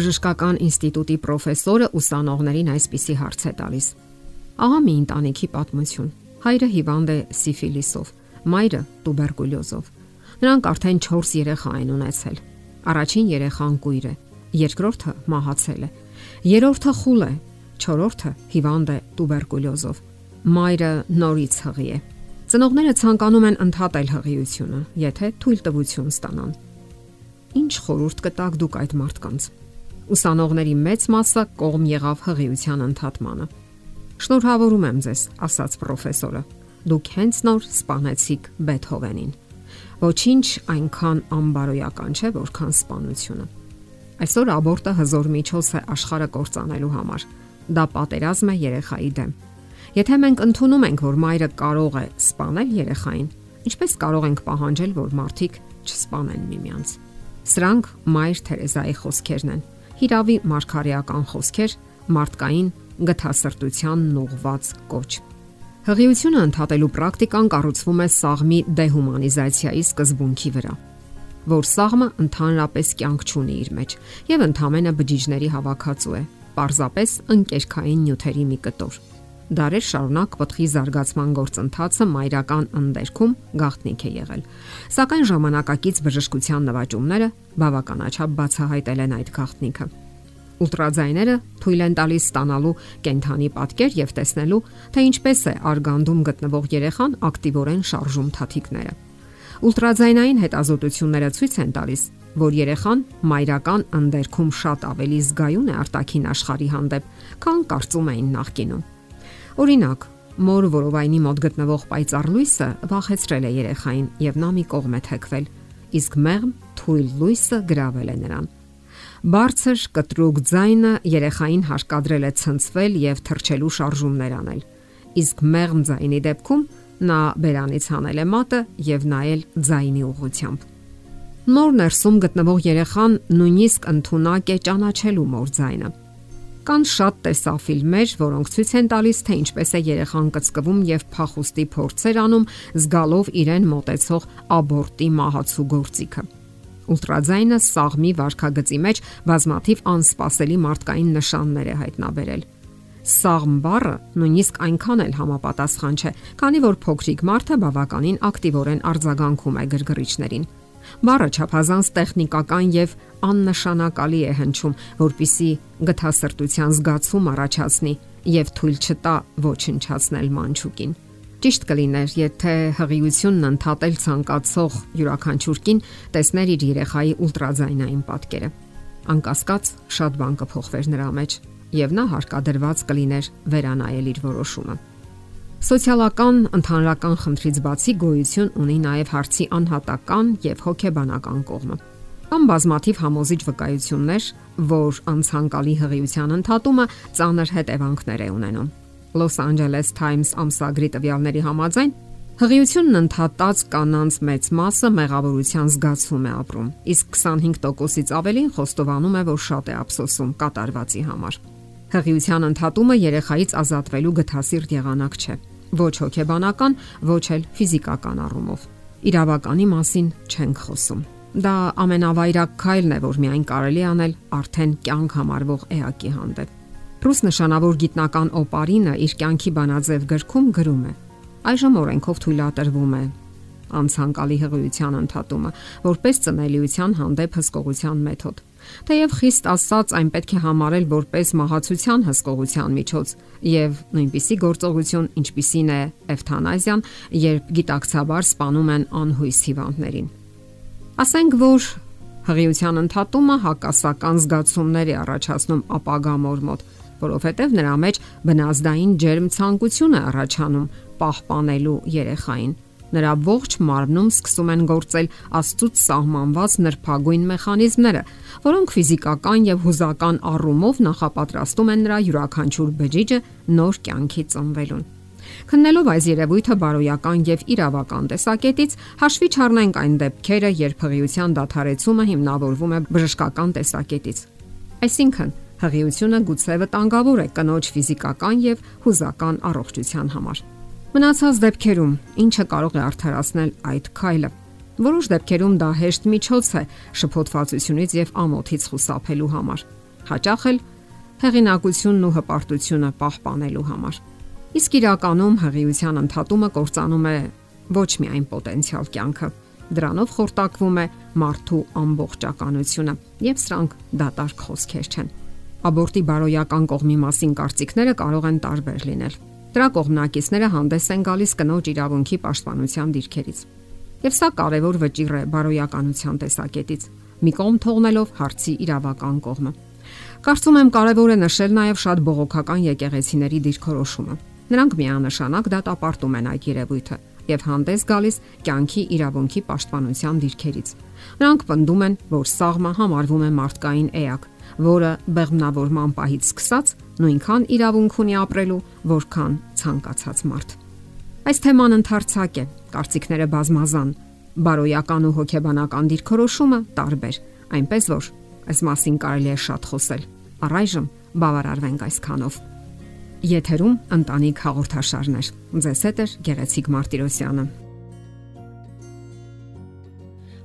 բժշկական ինստիտուտի պրոֆեսորը ուսանողներին այսպիսի հարց է տալիս. Ահա մի ընտանիքի պատմություն։ Հայրը հիվանդ է սիֆիլիսով, մայրը տուբերկուլյոզով։ Նրանք արդեն 4 երեխա են ունեցել։ Առաջին երեխան կույր է, երկրորդը մահացել է, երրորդը խուլ է, չորրորդը հիվանդ է տուբերկուլյոզով։ Մայրը նորից հղի է։ Ծնողները ցանկանում են ընդհատել հղիությունը, եթե թույլ տվություն ստանան։ Ինչ խորհուրդ կտաք դուք այդ մարդկանց։ Ուսանողների մեծ մասը կողմ եղավ հղիության ընդհատմանը։ Շնորհավորում եմ ձեզ, ասաց պրոֆեսորը։ Դուք հենց նոր սպանեցիք Բեթհովենին։ Ոչինչ այնքան անբարոյական չէ, որքան սպանությունը։ Այսօր աբորտը հզոր միջոց է աշխարհը կործանելու համար։ Դա պատերազմ է երեխայի դեմ։ Եթե մենք ընդունում ենք, որ մայրը կարող է սպանել երեխային, ինչպես կարող ենք պահանջել, որ մարդիկ չսպանեն միմյանց։ Սրանք Մայր Թերեզայի խոսքերն են։ Հիրավի մարգարեական խոսքեր, մարդկային գթասրտությանն ուղված կոչ։ Հղիությունը ընդհատելու պրակտիկան կառուցվում է սաղմի դեհումանիզացիայի սկզբունքի վրա որ սաղմը ընդհանրապես կյանք չունի իր մեջ եւ ընդհանրապես բջիջների հավաքածու է, պարզապես ընկերքային նյութերի մի կտոր։ Դարեր շարունակ պտղի զարգացման գործընթացը մայրական ընդերքում գաղտնիք է եղել։ Սակայն ժամանակակից բժշկության նվաճումները բավականաչափ բացահայտել են այդ գաղտնիքը։ Ուլտրաձայները թույլ են տալիս ստանալու կենթանի պատկեր եւ տեսնելու, թե ինչպես է արգանդում գտնվող երեխան ակտիվորեն շարժում թաթիկները։ Ուլտրաձայնային հետազոտությունները ցույց են տալիս, որ երեխան մայրական ընդերքում շատ ավելի զգայուն է արտաքին աշխարհի հանդեպ, քան կարծում էին նախկինում։ Օրինակ, մոր որովայնի մոտ գտնվող պայծառ լույսը վախեցրել է երեխային եւ նա մի կողմ է թեքվել, իսկ մեղմ թույլ լույսը գրավել է նրան։ Բարձր կտրուկ ձայնը երեխային հարկադրել է ցնցվել եւ թրջելու շարժումներ անել։ Իսկ մեղմ ձայնի դեպքում նա բերանից հանել է մատը եւ նայել ձայնի ուղությամբ։ Նոր ներսում գտնվող երեխան նույնիսկ ընդունակ է ճանաչելու մոր ձայնը։ Կան շատ տեսաֆիլմեր, որոնք ցույց են տալիս, թե ինչպես է երեխան կծկվում եւ փախուստի փորձեր անում, զգալով իրեն մոտեցող աբորտի մահացու գործիքը։ Ուլտրաձայնը սաղմի վարքագծի մեջ բազմաթիվ անսպասելի մարդկային նշաններ է հայտնաբերել։ Սաղմ բառը նույնիսկ այնքան էլ համապատասխան չէ, քանի որ փոքրիկ մարդը բավականին ակտիվորեն արձագանքում է գրգռիչներին։ Բառը չափազանց տեխնիկական եւ աննշանակալի է հնչում, որpիսի գթասրտության զգացում առաջացնի եւ թույլ չտա ոչնչացնել մանչուկին։ Ճիշտ կլիներ, եթե հղիությունն ընդհատել ցանկացող յուրաքանչյուրքին տեսներ իր երեխայի ուլտրաձայնային պատկերը։ Անկասկած շատ բան կփոխվեր նրա մեջ եւ նա հարկադրված կլիներ վերանայել իր որոշումը։ Սոցիալական ընդհանրական խնդրից բացի գոյություն ունի նաև հարցի անհատական եւ հոգեբանական կողմը։ Կան բազմաթիվ համոզիչ վկայություններ, որ անցանկալի հղիության ընդհատումը ծանր հետևանքներ է ունենում։ Los Angeles Times ամսագրի տվյալների համաձայն հղիությունն ընդհատած կանանց մեծ մասը մեղավորության զգացում է ապրում, իսկ 25%-ից ավելին խոստովանում է, որ շատ է ափսոսում կատարվածի համար։ Հղիության ընդհատումը երեխայից ազատվելու գթասիրտ եղանակ չէ ոչ հոգեբանական, ոչ էլ ֆիզիկական առումով։ Իրավականի մասին չենք խոսում։ Դա ամենավայրակ քայլն է, որ միայն կարելի անել արդեն կյանք համարվող էակի հանդեպ։ Ռուս նշանավոր գիտնական Օպարինը իր կյանքի բանաձև գրքում գրում է. Այժմ օրենքով թույլատրվում է անցանկալի հղիության ընդհատումը, որպես ծնելիության հանդեպ հսկողության մեթոդ։ Թեև խիստ ասած այն պետք է համարել որպես մահացության հսկողության միջոց եւ նույնպիսի գործողություն, ինչպիսին է էվթանազիան, երբ գիտակցաբար սպանում են անհույս հիվանդներին։ Ասենք որ հղիության ընդհատումը հակասական զգացումներ է առաջացնում ապագա մոր մոտ, որովհետև նրա մեջ բնազդային ջերմ ցանկություն է առաջանում պահպանելու երեխային Նրա ողջ մարմնում սկսում են գործել աստծուց սահմանված նրբագույն մեխանիզմները, որոնք ֆիզիկական եւ հուզական առումով նախապատրաստում են նրա յուրաքանչյուր բջիջը նոր կյանքի ծնվելուն։ Քննելով այս երևույթը բարոյական եւ իրավական տեսակետից, հաշվի չառնենք այն դեպքերը, երբ հղիության դադարեցումը հիմնավորվում է բժշկական տեսակետից։ Այսինքն, հղիությունը գուցե վտանգավոր է կնոջ ֆիզիկական եւ հուզական առողջության համար։ Մնացած դեպքերում ինչը կարող է արդարացնել այդ քայլը։ Որոշ դեպքերում դա հեշտ միջոց է շփոթվածությունից եւ ամոթից խուսափելու համար։ Հաճախ էլ հեղինակությունն ու հպարտությունը պահպանելու համար։ Իսկ իրականում հղիության ընդհատումը կործանում է ոչ միայն պոտենցիալ կյանքը, դրանով խորտակվում է մարդու ամբողջականությունը, եւ սրանք դատարկ խոսքեր չեն։ Աբորտի բարոյական կողմի մասին կարծիքները կարող են տարբեր լինել։ Դրա կողմնակիցները հանդես են գալիս կնոջ իրավունքի պաշտպանության դիրքերից։ Եվ սա կարևոր վճիռ է բարոյականության տեսակետից, մի կողմ թողնելով հարցի իրավական կողմը։ Կարծում եմ կարևոր է նշել նաև շատ բողոքական եկեղեցիների դիրքորոշումը։ Նրանք միանշանակ դատապարտում են այդ երևույթը եւ հանդես գալիս կյանքի իրավունքի պաշտպանության դիրքերից։ Նրանք պնդում են, որ սաղմը համարվում է մարդկային էակ, որը բեղմնավորման պահից սկսած նույնքան իրավունք ունի ապրելու, որքան ցանկացած մարդ։ Այս թեման ընդարձակ է, կարծիքները բազմազան, բարոյական ու հոգեբանական դիրքորոշումը տարբեր, այնպես որ այս մասին կարելի է շատ խոսել։ Առայժմ բավարարվենք այսքանով։ Եթերում ընտանիք հաղորդաշարներ։ Ձեզ հետ է Գեղեցիկ Մարտիրոսյանը։